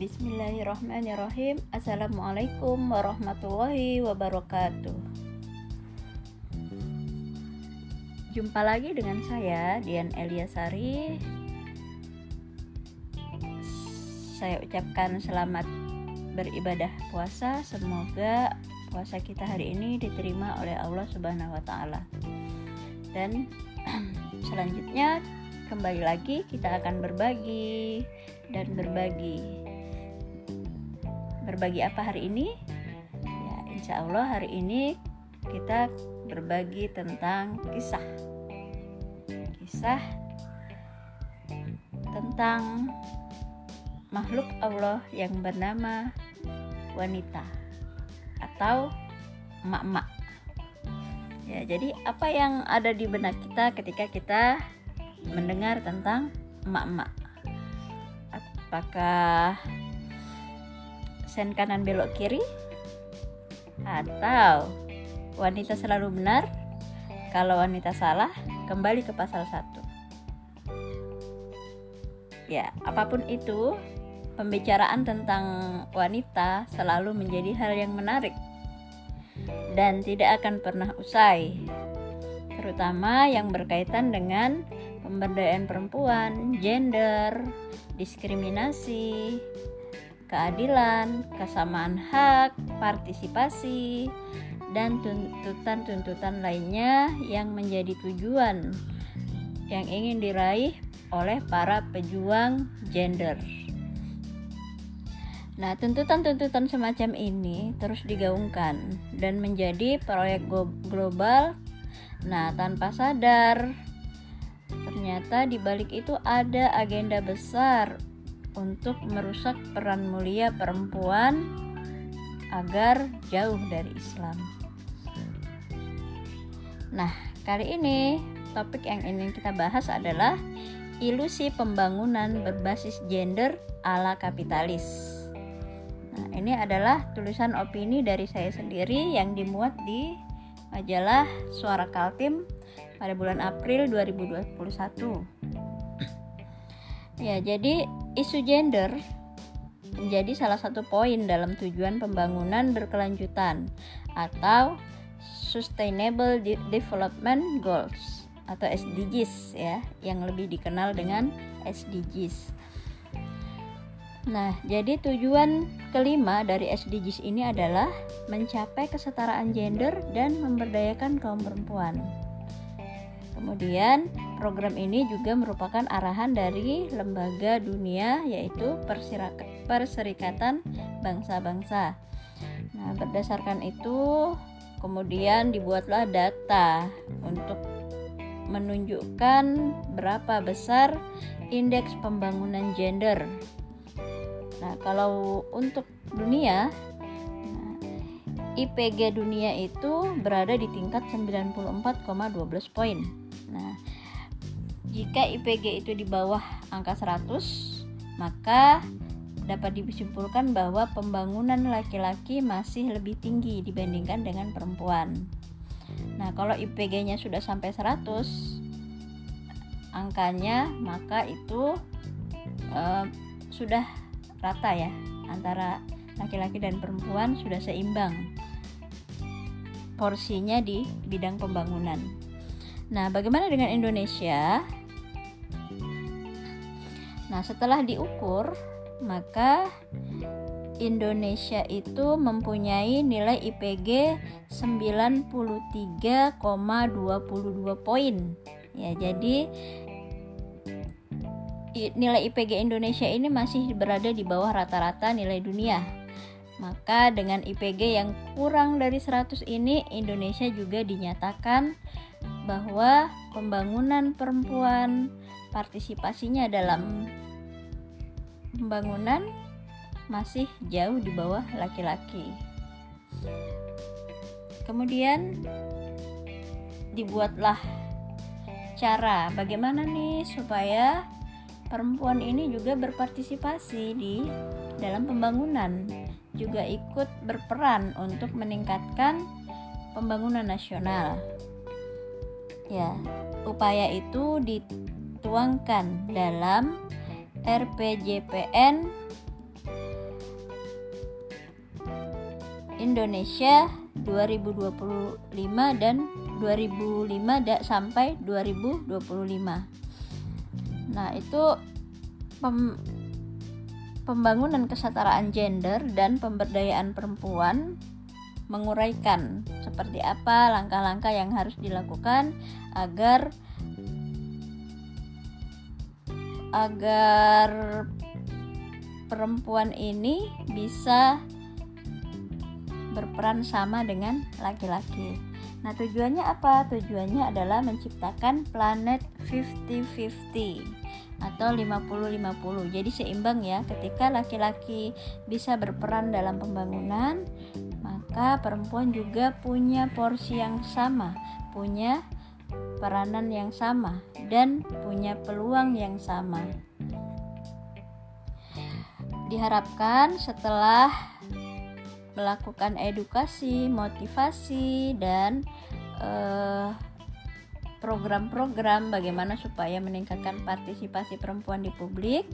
Bismillahirrahmanirrahim. Assalamualaikum warahmatullahi wabarakatuh. Jumpa lagi dengan saya Dian Eliasari. Saya ucapkan selamat beribadah puasa. Semoga puasa kita hari ini diterima oleh Allah Subhanahu wa taala. Dan selanjutnya kembali lagi kita akan berbagi dan berbagi berbagi apa hari ini? Ya, insya Allah hari ini kita berbagi tentang kisah. Kisah tentang makhluk Allah yang bernama wanita atau emak-emak. Ya, jadi apa yang ada di benak kita ketika kita mendengar tentang emak-emak? Apakah sen kanan belok kiri atau wanita selalu benar kalau wanita salah kembali ke pasal 1 ya apa pun itu pembicaraan tentang wanita selalu menjadi hal yang menarik dan tidak akan pernah usai terutama yang berkaitan dengan pemberdayaan perempuan, gender, diskriminasi, keadilan, kesamaan hak, partisipasi, dan tuntutan-tuntutan lainnya yang menjadi tujuan yang ingin diraih oleh para pejuang gender. Nah, tuntutan-tuntutan semacam ini terus digaungkan dan menjadi proyek global. Nah, tanpa sadar, ternyata di balik itu ada agenda besar untuk merusak peran mulia perempuan agar jauh dari Islam. Nah, kali ini topik yang ingin kita bahas adalah ilusi pembangunan berbasis gender ala kapitalis. Nah, ini adalah tulisan opini dari saya sendiri yang dimuat di majalah Suara Kaltim pada bulan April 2021. Ya, jadi isu gender menjadi salah satu poin dalam tujuan pembangunan berkelanjutan atau Sustainable Development Goals atau SDGs ya, yang lebih dikenal dengan SDGs. Nah, jadi tujuan kelima dari SDGs ini adalah mencapai kesetaraan gender dan memberdayakan kaum perempuan. Kemudian program ini juga merupakan arahan dari lembaga dunia yaitu Perserikatan Bangsa-Bangsa. Nah, berdasarkan itu kemudian dibuatlah data untuk menunjukkan berapa besar indeks pembangunan gender. Nah, kalau untuk dunia nah, IPG dunia itu berada di tingkat 94,12 poin. Nah, jika IPG itu di bawah angka 100, maka dapat disimpulkan bahwa pembangunan laki-laki masih lebih tinggi dibandingkan dengan perempuan. Nah, kalau IPG-nya sudah sampai 100 angkanya, maka itu uh, sudah rata ya antara laki-laki dan perempuan sudah seimbang porsinya di bidang pembangunan. Nah, bagaimana dengan Indonesia? Nah, setelah diukur, maka Indonesia itu mempunyai nilai IPG 93,22 poin. Ya, jadi nilai IPG Indonesia ini masih berada di bawah rata-rata nilai dunia. Maka dengan IPG yang kurang dari 100 ini Indonesia juga dinyatakan bahwa pembangunan perempuan partisipasinya dalam pembangunan masih jauh di bawah laki-laki. Kemudian dibuatlah cara bagaimana nih supaya perempuan ini juga berpartisipasi di dalam pembangunan, juga ikut berperan untuk meningkatkan pembangunan nasional. Ya, upaya itu dituangkan dalam RPJPN Indonesia 2025 dan 2005 da, sampai 2025. Nah, itu pem, pembangunan kesetaraan gender dan pemberdayaan perempuan menguraikan seperti apa langkah-langkah yang harus dilakukan agar agar perempuan ini bisa berperan sama dengan laki-laki. Nah, tujuannya apa? Tujuannya adalah menciptakan planet 50-50 atau 50-50. Jadi seimbang ya, ketika laki-laki bisa berperan dalam pembangunan, maka perempuan juga punya porsi yang sama, punya peranan yang sama dan punya peluang yang sama. Diharapkan setelah melakukan edukasi, motivasi, dan eh, program-program bagaimana supaya meningkatkan partisipasi perempuan di publik.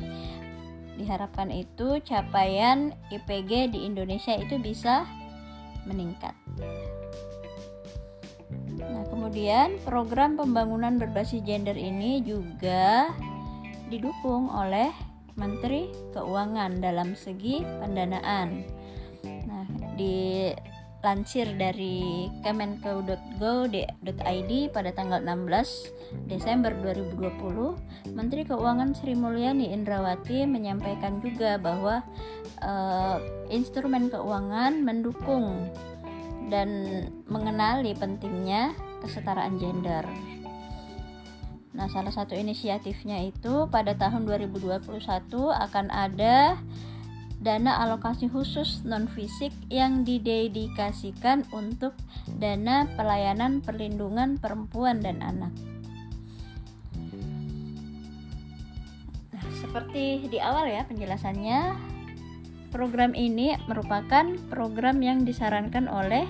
Diharapkan itu capaian IPG di Indonesia itu bisa meningkat. Nah, kemudian program pembangunan berbasis gender ini juga didukung oleh Menteri Keuangan dalam segi pendanaan dilansir dari kemenko.go.id pada tanggal 16 Desember 2020, Menteri Keuangan Sri Mulyani Indrawati menyampaikan juga bahwa uh, instrumen keuangan mendukung dan mengenali pentingnya kesetaraan gender. Nah, salah satu inisiatifnya itu pada tahun 2021 akan ada dana alokasi khusus non-fisik yang didedikasikan untuk dana pelayanan perlindungan perempuan dan anak. Nah, seperti di awal ya penjelasannya, program ini merupakan program yang disarankan oleh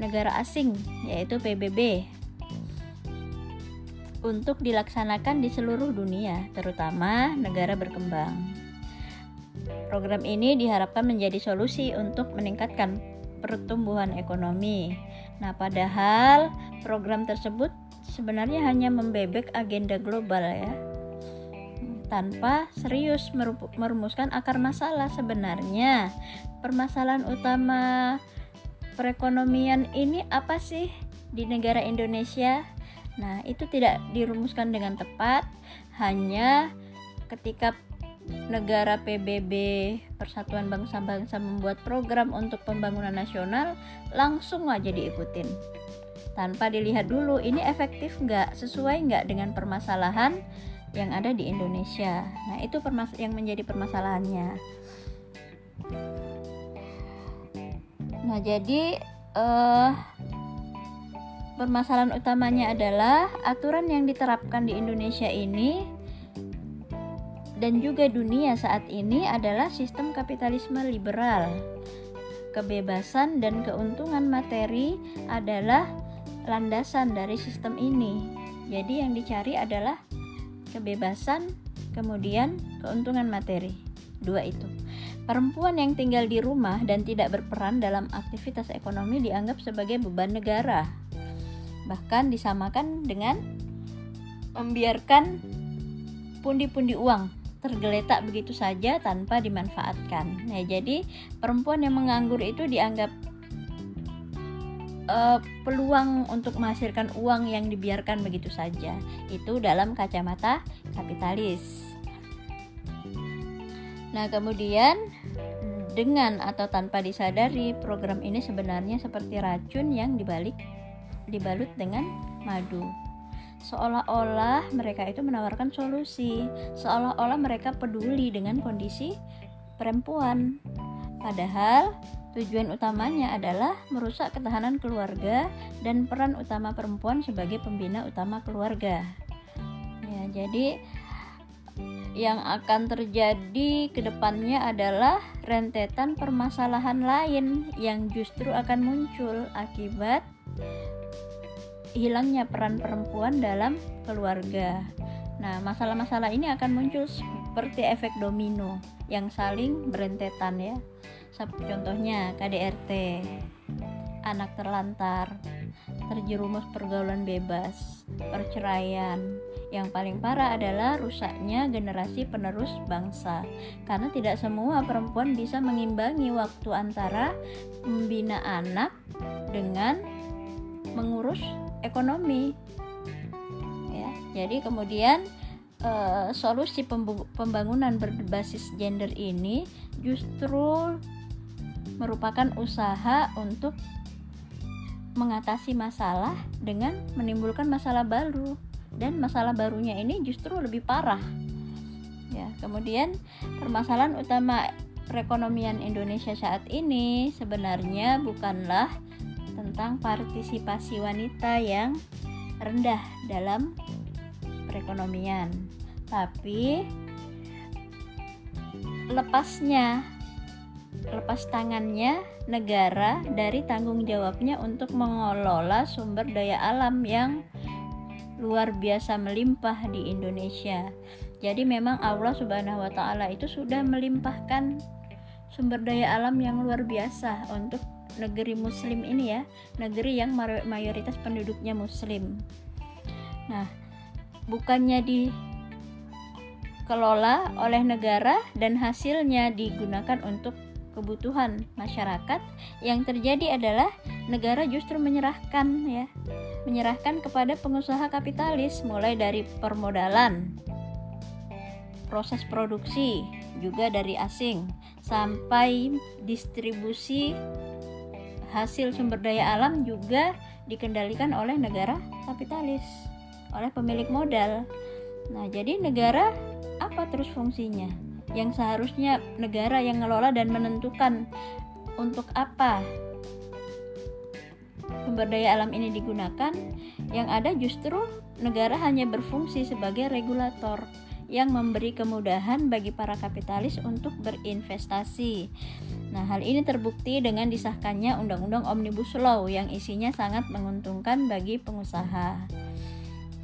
negara asing yaitu PBB untuk dilaksanakan di seluruh dunia, terutama negara berkembang. Program ini diharapkan menjadi solusi untuk meningkatkan pertumbuhan ekonomi. Nah, padahal program tersebut sebenarnya hanya membebek agenda global ya. Tanpa serius merumuskan akar masalah sebenarnya. Permasalahan utama perekonomian ini apa sih di negara Indonesia? Nah, itu tidak dirumuskan dengan tepat, hanya ketika negara PBB Persatuan Bangsa-Bangsa membuat program untuk pembangunan nasional langsung aja diikutin. Tanpa dilihat dulu ini efektif nggak? Sesuai nggak dengan permasalahan yang ada di Indonesia? Nah itu yang menjadi permasalahannya. Nah jadi uh, permasalahan utamanya adalah aturan yang diterapkan di Indonesia ini dan juga dunia saat ini adalah sistem kapitalisme liberal. Kebebasan dan keuntungan materi adalah landasan dari sistem ini. Jadi yang dicari adalah kebebasan, kemudian keuntungan materi. Dua itu. Perempuan yang tinggal di rumah dan tidak berperan dalam aktivitas ekonomi dianggap sebagai beban negara. Bahkan disamakan dengan membiarkan pundi-pundi uang tergeletak begitu saja tanpa dimanfaatkan. Nah, jadi perempuan yang menganggur itu dianggap uh, peluang untuk menghasilkan uang yang dibiarkan begitu saja. Itu dalam kacamata kapitalis. Nah, kemudian dengan atau tanpa disadari program ini sebenarnya seperti racun yang dibalik dibalut dengan madu seolah-olah mereka itu menawarkan solusi, seolah-olah mereka peduli dengan kondisi perempuan. Padahal tujuan utamanya adalah merusak ketahanan keluarga dan peran utama perempuan sebagai pembina utama keluarga. Ya, jadi yang akan terjadi ke depannya adalah rentetan permasalahan lain yang justru akan muncul akibat hilangnya peran perempuan dalam keluarga. Nah, masalah-masalah ini akan muncul seperti efek domino yang saling berentetan ya. contohnya KDRT anak terlantar terjerumus pergaulan bebas perceraian yang paling parah adalah rusaknya generasi penerus bangsa karena tidak semua perempuan bisa mengimbangi waktu antara membina anak dengan mengurus ekonomi ya jadi kemudian uh, solusi pembangunan berbasis gender ini justru merupakan usaha untuk mengatasi masalah dengan menimbulkan masalah baru dan masalah barunya ini justru lebih parah. Ya, kemudian permasalahan utama perekonomian Indonesia saat ini sebenarnya bukanlah tentang partisipasi wanita yang rendah dalam perekonomian, tapi lepasnya lepas tangannya negara dari tanggung jawabnya untuk mengelola sumber daya alam yang luar biasa melimpah di Indonesia. Jadi memang Allah Subhanahu wa taala itu sudah melimpahkan sumber daya alam yang luar biasa untuk negeri muslim ini ya, negeri yang mayoritas penduduknya muslim. Nah, bukannya dikelola oleh negara dan hasilnya digunakan untuk kebutuhan masyarakat yang terjadi adalah negara justru menyerahkan ya menyerahkan kepada pengusaha kapitalis mulai dari permodalan proses produksi juga dari asing sampai distribusi hasil sumber daya alam juga dikendalikan oleh negara kapitalis oleh pemilik modal. Nah jadi negara apa terus fungsinya? Yang seharusnya negara yang ngelola dan menentukan untuk apa sumber daya alam ini digunakan yang ada justru negara hanya berfungsi sebagai regulator yang memberi kemudahan bagi para kapitalis untuk berinvestasi. Nah, hal ini terbukti dengan disahkannya Undang-Undang Omnibus Law yang isinya sangat menguntungkan bagi pengusaha.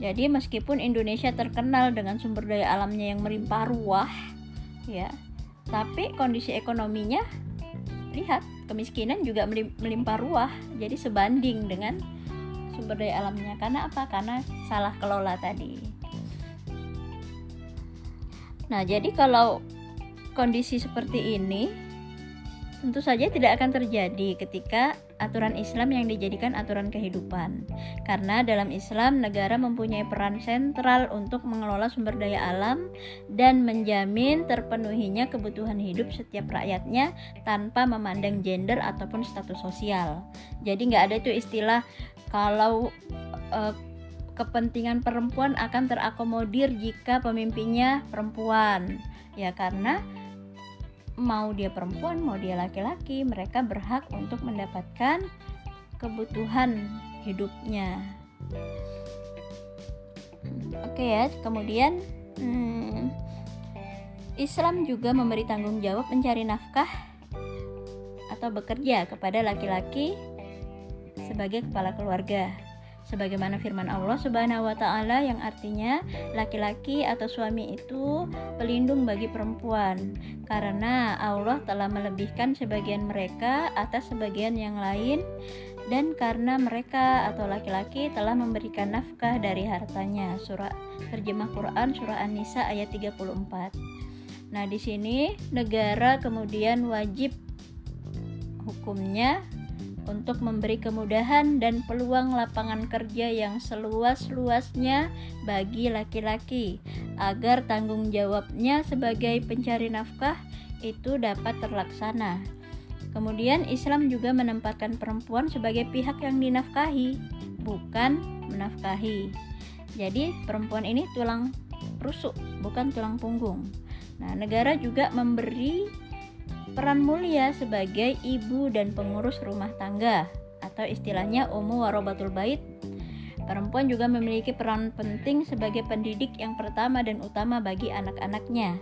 Jadi, meskipun Indonesia terkenal dengan sumber daya alamnya yang melimpah ruah, ya tapi kondisi ekonominya lihat kemiskinan juga melimpah ruah jadi sebanding dengan sumber daya alamnya karena apa karena salah kelola tadi nah jadi kalau kondisi seperti ini tentu saja tidak akan terjadi ketika aturan Islam yang dijadikan aturan kehidupan. Karena dalam Islam negara mempunyai peran sentral untuk mengelola sumber daya alam dan menjamin terpenuhinya kebutuhan hidup setiap rakyatnya tanpa memandang gender ataupun status sosial. Jadi nggak ada itu istilah kalau uh, kepentingan perempuan akan terakomodir jika pemimpinnya perempuan. Ya karena mau dia perempuan mau dia laki-laki mereka berhak untuk mendapatkan kebutuhan hidupnya oke ya kemudian hmm, Islam juga memberi tanggung jawab mencari nafkah atau bekerja kepada laki-laki sebagai kepala keluarga sebagaimana firman Allah Subhanahu wa taala yang artinya laki-laki atau suami itu pelindung bagi perempuan karena Allah telah melebihkan sebagian mereka atas sebagian yang lain dan karena mereka atau laki-laki telah memberikan nafkah dari hartanya. Surah terjemah Quran surah An-Nisa ayat 34 Nah, di sini negara kemudian wajib hukumnya untuk memberi kemudahan dan peluang lapangan kerja yang seluas-luasnya bagi laki-laki agar tanggung jawabnya sebagai pencari nafkah itu dapat terlaksana. Kemudian Islam juga menempatkan perempuan sebagai pihak yang dinafkahi, bukan menafkahi. Jadi perempuan ini tulang rusuk, bukan tulang punggung. Nah, negara juga memberi peran mulia sebagai ibu dan pengurus rumah tangga atau istilahnya umu warobatul bait. Perempuan juga memiliki peran penting sebagai pendidik yang pertama dan utama bagi anak-anaknya.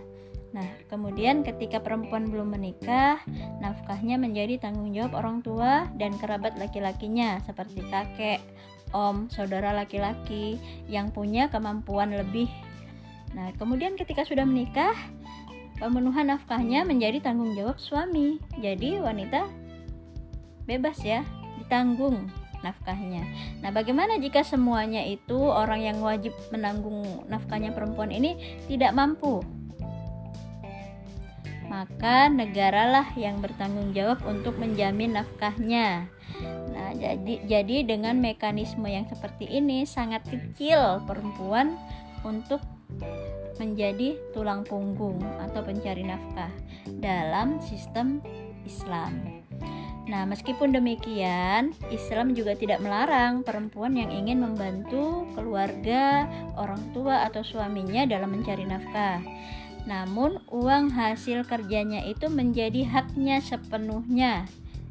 Nah, kemudian ketika perempuan belum menikah, nafkahnya menjadi tanggung jawab orang tua dan kerabat laki-lakinya seperti kakek, om, saudara laki-laki yang punya kemampuan lebih. Nah, kemudian ketika sudah menikah, pemenuhan nafkahnya menjadi tanggung jawab suami. Jadi wanita bebas ya, ditanggung nafkahnya. Nah, bagaimana jika semuanya itu orang yang wajib menanggung nafkahnya perempuan ini tidak mampu? Maka negaralah yang bertanggung jawab untuk menjamin nafkahnya. Nah, jadi jadi dengan mekanisme yang seperti ini sangat kecil perempuan untuk menjadi tulang punggung atau pencari nafkah dalam sistem Islam. Nah, meskipun demikian, Islam juga tidak melarang perempuan yang ingin membantu keluarga, orang tua, atau suaminya dalam mencari nafkah. Namun, uang hasil kerjanya itu menjadi haknya sepenuhnya.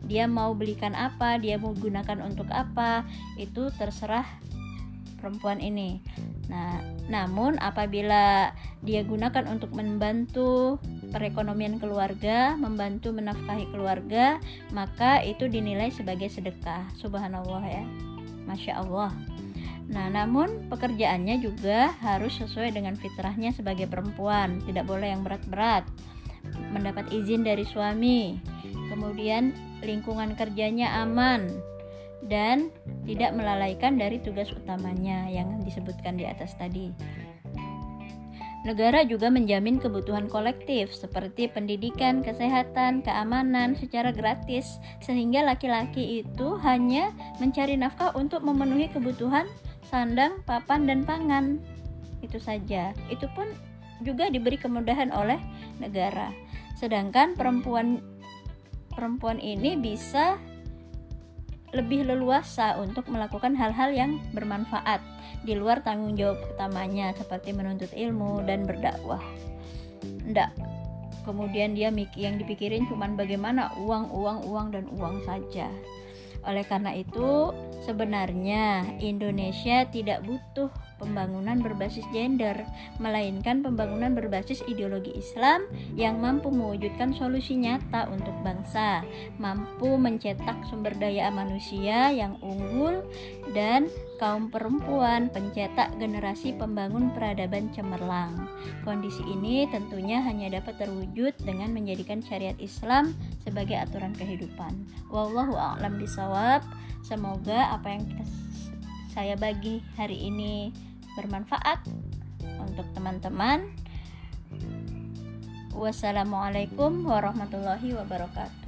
Dia mau belikan apa, dia mau gunakan untuk apa, itu terserah perempuan ini. Nah, namun apabila dia gunakan untuk membantu perekonomian keluarga, membantu menafkahi keluarga, maka itu dinilai sebagai sedekah. Subhanallah ya. Masya Allah. Nah, namun pekerjaannya juga harus sesuai dengan fitrahnya sebagai perempuan, tidak boleh yang berat-berat. Mendapat izin dari suami, kemudian lingkungan kerjanya aman, dan tidak melalaikan dari tugas utamanya yang disebutkan di atas tadi. Negara juga menjamin kebutuhan kolektif seperti pendidikan, kesehatan, keamanan secara gratis sehingga laki-laki itu hanya mencari nafkah untuk memenuhi kebutuhan sandang, papan dan pangan. Itu saja. Itu pun juga diberi kemudahan oleh negara. Sedangkan perempuan perempuan ini bisa lebih leluasa untuk melakukan hal-hal yang bermanfaat di luar tanggung jawab utamanya seperti menuntut ilmu dan berdakwah. Ndak. Kemudian dia yang dipikirin cuman bagaimana uang, uang, uang dan uang saja. Oleh karena itu, sebenarnya Indonesia tidak butuh pembangunan berbasis gender, melainkan pembangunan berbasis ideologi Islam yang mampu mewujudkan solusi nyata untuk bangsa, mampu mencetak sumber daya manusia yang unggul dan kaum perempuan pencetak generasi pembangun peradaban cemerlang. Kondisi ini tentunya hanya dapat terwujud dengan menjadikan syariat Islam sebagai aturan kehidupan. Wallahu a'lam bisawab. Semoga apa yang saya bagi hari ini bermanfaat untuk teman-teman. Wassalamualaikum warahmatullahi wabarakatuh.